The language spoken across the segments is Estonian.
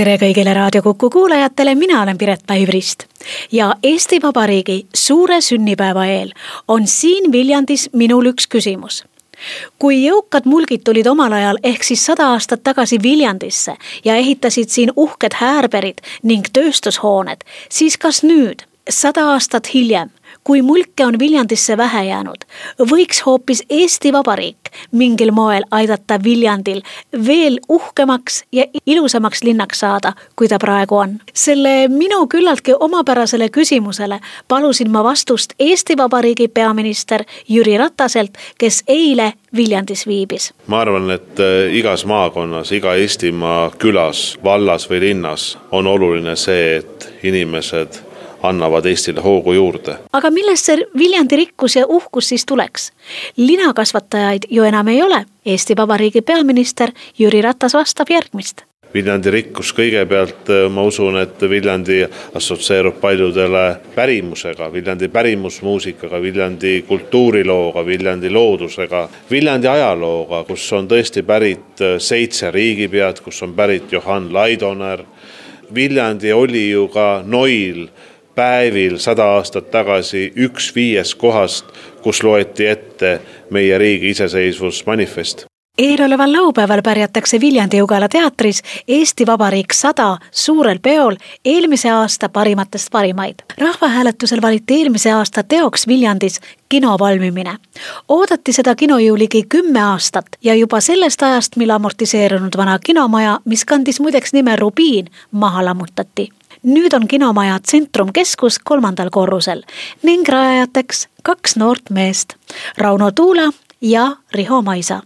tere kõigile Raadio Kuku kuulajatele, mina olen Piret Päivrist ja Eesti Vabariigi suure sünnipäeva eel on siin Viljandis minul üks küsimus. Kui jõukad mulgid tulid omal ajal ehk siis sada aastat tagasi Viljandisse ja ehitasid siin uhked häärberid ning tööstushooned, siis kas nüüd, sada aastat hiljem, kui mulke on Viljandisse vähe jäänud, võiks hoopis Eesti Vabariik mingil moel aidata Viljandil veel uhkemaks ja ilusamaks linnaks saada, kui ta praegu on. selle minu küllaltki omapärasele küsimusele palusin ma vastust Eesti Vabariigi peaminister Jüri Rataselt, kes eile Viljandis viibis. ma arvan, et äh, igas maakonnas, iga Eestimaa külas, vallas või linnas on oluline see, et inimesed annavad Eestile hoogu juurde. aga millest see Viljandi rikkus ja uhkus siis tuleks? linakasvatajaid ju enam ei ole. Eesti Vabariigi peaminister Jüri Ratas vastab järgmist Viljandi rikkus kõigepealt, ma usun, et Viljandi assotsieerub paljudele pärimusega, Viljandi pärimusmuusikaga, Viljandi kultuurilooga, Viljandi loodusega, Viljandi ajalooga, kus on tõesti pärit seitse riigipead, kus on pärit Johann Laidoner. Viljandi oli ju ka Noil päevil sada aastat tagasi üks viiest kohast, kus loeti ette meie riigi iseseisvusmanifest eeloleval laupäeval pärjatakse Viljandi-Ugala teatris Eesti Vabariik sada suurel peol eelmise aasta parimatest parimaid. rahvahääletusel valiti eelmise aasta teoks Viljandis kino valmimine. oodati seda kino ju ligi kümme aastat ja juba sellest ajast, mil amortiseerunud vana kinomaja, mis kandis muideks nime Rubiin, maha lammutati nüüd on kinomaja Tsentrum Keskus kolmandal korrusel ning rajajateks kaks noort meest, Rauno Tuula ja Riho Maisa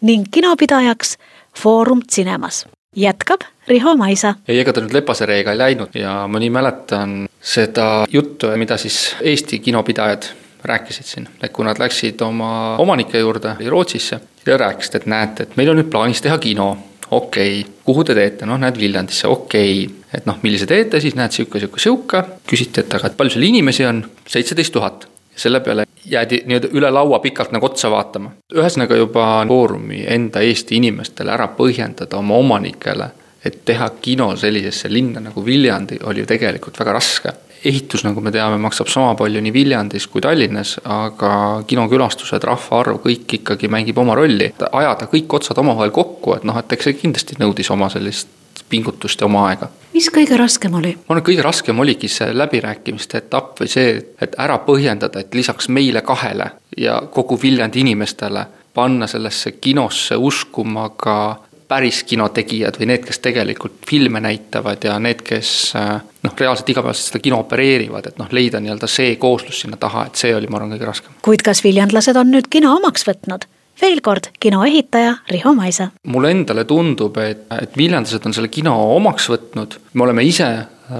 ning kinopidajaks Foorum Cinemas jätkab Riho Maisa. ei, ega ta nüüd lepase reega ei läinud ja ma nii mäletan seda juttu, mida siis Eesti kinopidajad rääkisid siin, et kui nad läksid oma omanike juurde Rootsisse ja rääkisid, et näete, et meil on nüüd plaanis teha kino okei okay., kuhu te teete, noh, näed Viljandisse, okei okay., et noh, millise teete, siis näed sihuke, sihuke, sihuke. küsiti, et aga, et palju seal inimesi on, seitseteist tuhat. selle peale jäädi nii-öelda üle laua pikalt nagu otsa vaatama. ühesõnaga juba Foorumi enda Eesti inimestele ära põhjendada oma omanikele, et teha kino sellisesse linna nagu Viljandi oli ju tegelikult väga raske ehitus, nagu me teame, maksab sama palju nii Viljandis kui Tallinnas, aga kinokülastused, rahvaarv, kõik ikkagi mängib oma rolli. ajada kõik otsad omavahel kokku, et noh, et eks see kindlasti nõudis oma sellist pingutust ja oma aega. mis kõige raskem oli? ma arvan, et kõige raskem oligi see läbirääkimiste etapp või see, et ära põhjendada, et lisaks meile kahele ja kogu Viljandi inimestele panna sellesse kinosse uskuma ka päris kinotegijad või need, kes tegelikult filme näitavad ja need, kes äh, noh, reaalselt igapäevaselt seda kino opereerivad, et noh, leida nii-öelda see kooslus sinna taha, et see oli, ma arvan, kõige raskem. kuid kas viljandlased on nüüd kino omaks võtnud? veel kord kinoehitaja Riho Maisa. mulle endale tundub, et, et viljandlased on selle kino omaks võtnud, me oleme ise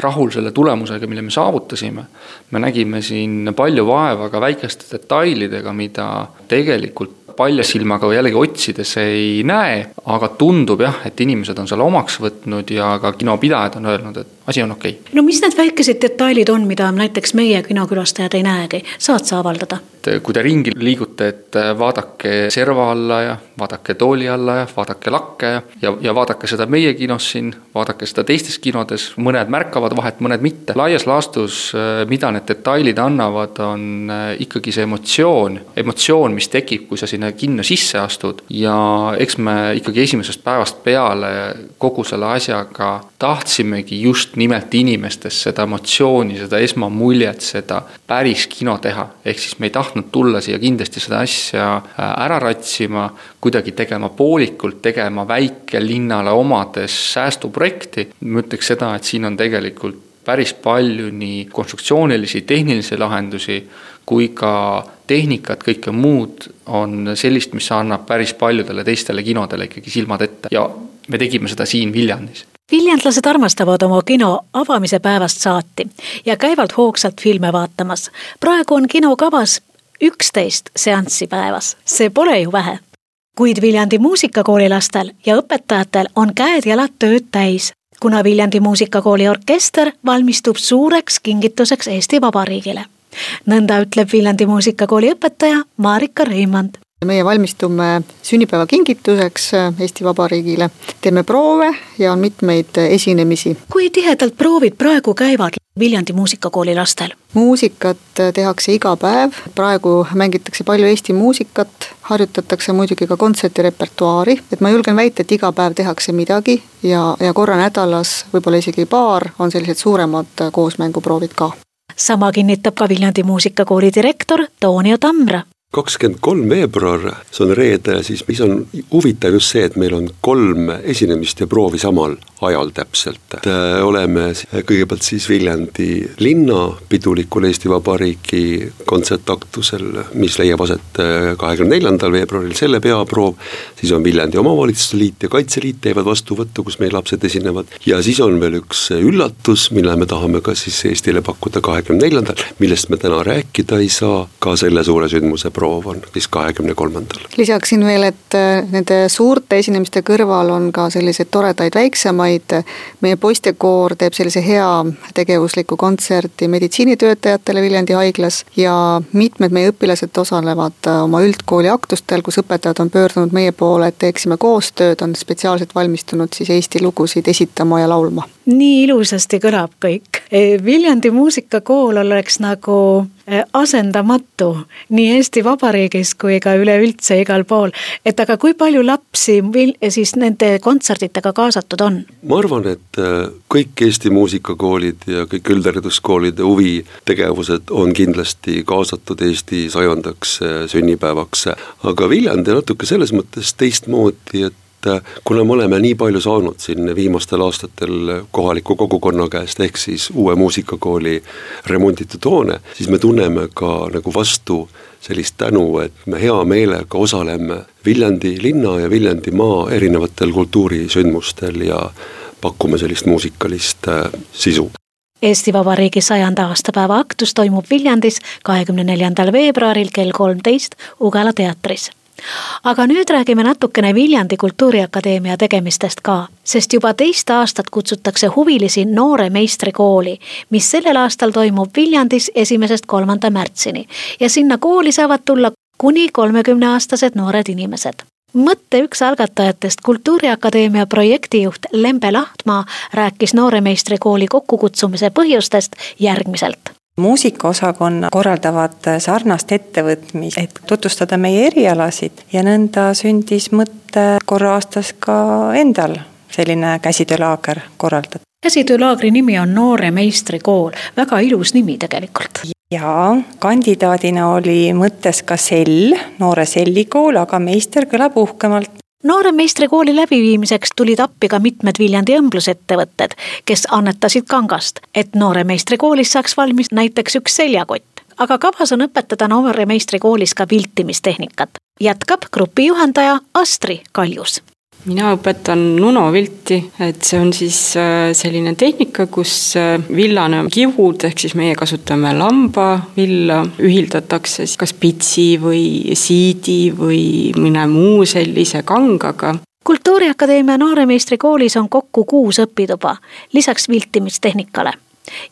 rahul selle tulemusega, mille me saavutasime. me nägime siin palju vaeva ka väikeste detailidega, mida tegelikult palja silmaga jällegi otsides ei näe, aga tundub jah, et inimesed on selle omaks võtnud ja ka kinopidajad on öelnud, et asi on okei okay.. no mis need väikesed detailid on, mida näiteks meie kinokülastajad ei näegi, saad sa avaldada? kui te ringi liigute, et vaadake serva alla ja vaadake tooli alla ja vaadake lakke ja, ja, ja vaadake seda meie kinos siin, vaadake seda teistes kinodes, mõned märkavad vahet, mõned mitte. laias laastus, mida need detailid annavad, on ikkagi see emotsioon, emotsioon, mis tekib, kui sa sinna kinno sisse astud ja eks me ikkagi esimesest päevast peale kogu selle asjaga tahtsimegi just nimelt inimestes seda emotsiooni, seda esmamuljet, seda päris kino teha. ehk siis me ei tahtnud tulla siia kindlasti seda asja äh, ära ratsima, kuidagi tegema poolikult, tegema väikelinnale omades säästuprojekti. ma ütleks seda, et siin on tegelikult päris palju nii konstruktsioonilisi, tehnilisi lahendusi kui ka tehnikat, kõike muud on sellist, mis annab päris paljudele teistele kinodele ikkagi silmad ette ja me tegime seda siin Viljandis viljandlased armastavad oma kino avamise päevast saati ja käivad hoogsalt filme vaatamas. praegu on kino kavas üksteist seanssi päevas, see pole ju vähe. kuid Viljandi muusikakooli lastel ja õpetajatel on käed-jalad tööd täis, kuna Viljandi muusikakooli orkester valmistub suureks kingituseks Eesti Vabariigile. nõnda ütleb Viljandi muusikakooli õpetaja Marika Reimand meie valmistume sünnipäevakingituseks Eesti Vabariigile, teeme proove ja on mitmeid esinemisi. kui tihedalt proovid praegu käivad Viljandi muusikakooli lastel? muusikat tehakse iga päev, praegu mängitakse palju Eesti muusikat, harjutatakse muidugi ka kontserdirepertuaari, et ma julgen väita, et iga päev tehakse midagi ja, ja korra nädalas, võib-olla isegi paar, on sellised suuremad koosmänguproovid ka. Sama kinnitab ka Viljandi muusikakooli direktor Toonio Tamra kakskümmend kolm veebruar, see on reede, siis mis on huvitav just see, et meil on kolm esinemist ja proovi samal ajal täpselt. Äh, oleme kõigepealt siis Viljandi linna pidulikul Eesti Vabariigi kontsertaktusel, mis leiab aset äh, kahekümne neljandal veebruaril, selle peaproov, siis on Viljandi Omavalitsuste Liit ja Kaitseliit teevad vastuvõttu, kus meil lapsed esinevad, ja siis on veel üks üllatus, mille me tahame ka siis Eestile pakkuda kahekümne neljandal, millest me täna rääkida ei saa, ka selle suure sündmuse proov on siis kahekümne kolmandal. lisaksin veel, et äh, nende suurte esinemiste kõrval on ka selliseid toredaid väiksemaid, meie poistekoor teeb sellise hea tegevusliku kontserti meditsiinitöötajatele Viljandi haiglas ja mitmed meie õpilased osalevad äh, oma üldkooli aktustel, kus õpetajad on pöördunud meie poole, et teeksime koostööd, on spetsiaalselt valmistunud siis Eesti lugusid esitama ja laulma. Nii ilusasti kõlab kõik. Viljandi muusikakool oleks nagu Äh, asendamatu nii Eesti Vabariigis kui ka üleüldse igal pool. et aga kui palju lapsi siis nende kontsertidega kaasatud on? ma arvan, et kõik Eesti muusikakoolid ja kõik üldhariduskoolide huvitegevused on kindlasti kaasatud Eesti sajandaks sünnipäevaks, aga Viljandi natuke selles mõttes teistmoodi, et et äh, kuna me oleme nii palju saanud siin viimastel aastatel kohaliku kogukonna käest, ehk siis uue muusikakooli remonditud hoone, siis me tunneme ka nagu vastu sellist tänu, et me hea meelega osaleme Viljandi linna ja Viljandimaa erinevatel kultuurisündmustel ja pakume sellist muusikalist äh, sisu. Eesti Vabariigi sajanda aastapäeva aktus toimub Viljandis kahekümne neljandal veebruaril kell kolmteist Ugala teatris aga nüüd räägime natukene Viljandi Kultuuriakadeemia tegemistest ka, sest juba teist aastat kutsutakse huvilisi Noore meistrikooli, mis sellel aastal toimub Viljandis esimesest kolmanda märtsini. Ja sinna kooli saavad tulla kuni kolmekümneaastased noored inimesed. Mõtte üks algatajatest, Kultuuriakadeemia projektijuht Lembe Lahtmaa rääkis Noore meistrikooli kokkukutsumise põhjustest järgmiselt muusikaosakonna korraldavad sarnast ettevõtmist, et tutvustada meie erialasid ja nõnda sündis mõte korra aastas ka endal selline käsitöölaager korraldada. käsitöölaagri nimi on Noore meistrikool, väga ilus nimi tegelikult. jaa, kandidaadina oli mõttes ka sell, Noore sellikool, aga meister kõlab uhkemalt nooremeistrikooli läbiviimiseks tulid appi ka mitmed Viljandi õmblusettevõtted, kes annetasid kangast, et nooremeistrikoolis saaks valmis näiteks üks seljakott. aga kavas on õpetada nooremeistrikoolis ka viltimistehnikat, jätkab grupi juhendaja Astri Kaljus mina õpetan Nuno vilti, et see on siis äh, selline tehnika, kus äh, villane kivud, ehk siis meie kasutame lambavilla, ühildatakse kas pitsi või siidi või mõne muu sellise kangaga. Kultuuriakadeemia nooremeistrikoolis on kokku kuus õpituba, lisaks viltimistehnikale.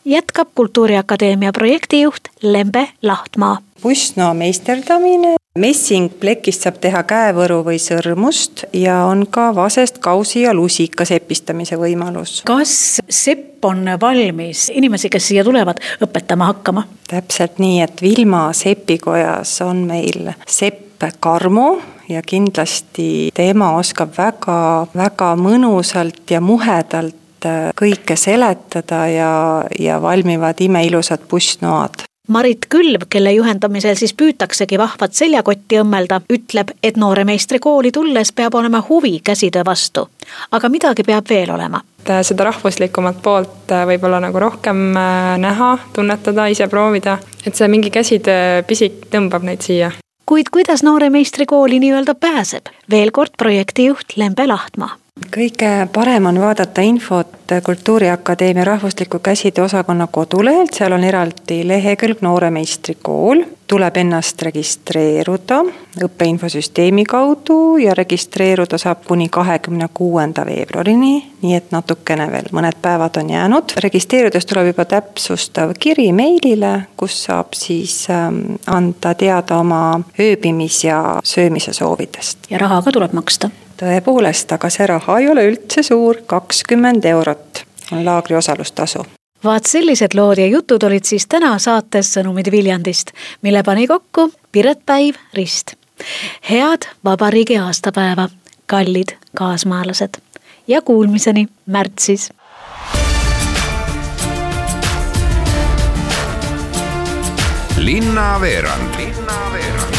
Jätkab Kultuuriakadeemia projektijuht Lembe Lahtmaa. pussnoa meisterdamine messingplekist saab teha käevõru või sõrmust ja on ka vasest kausi ja lusika sepistamise võimalus. kas sepp on valmis inimesi, kes siia tulevad, õpetama hakkama? täpselt nii, et Vilma sepikojas on meil sepp Karmo ja kindlasti tema oskab väga-väga mõnusalt ja muhedalt kõike seletada ja, ja valmivad imeilusad pussnoad. Marit Külv, kelle juhendamisel siis püütaksegi vahvat seljakotti õmmelda, ütleb, et nooremeistri kooli tulles peab olema huvi käsitöö vastu. aga midagi peab veel olema. seda rahvuslikumat poolt äh, võib-olla nagu rohkem äh, näha, tunnetada, ise proovida, et see mingi käsitöö pisik tõmbab neid siia kuid kuidas noore meistrikooli nii-öelda pääseb? veel kord projektijuht Lembe Lahtmaa kõige parem on vaadata infot Kultuuriakadeemia rahvusliku käsitööosakonna kodulehelt, seal on eraldi lehekülg Nooremeistri kool. tuleb ennast registreeruda õppeinfosüsteemi kaudu ja registreeruda saab kuni kahekümne kuuenda veebruarini, nii et natukene veel, mõned päevad on jäänud. registreerudes tuleb juba täpsustav kiri meilile, kus saab siis ähm, anda teada oma ööbimis- ja söömise soovidest. ja raha ka tuleb maksta tõepoolest, aga see raha ei ole üldse suur, kakskümmend eurot on laagri osalustasu vaat sellised lood ja jutud olid siis täna saates Sõnumid Viljandist, mille pani kokku Piret Päiv Rist. head vabariigi aastapäeva, kallid kaasmaalased ja kuulmiseni märtsis. linnaveerand. linnaveerand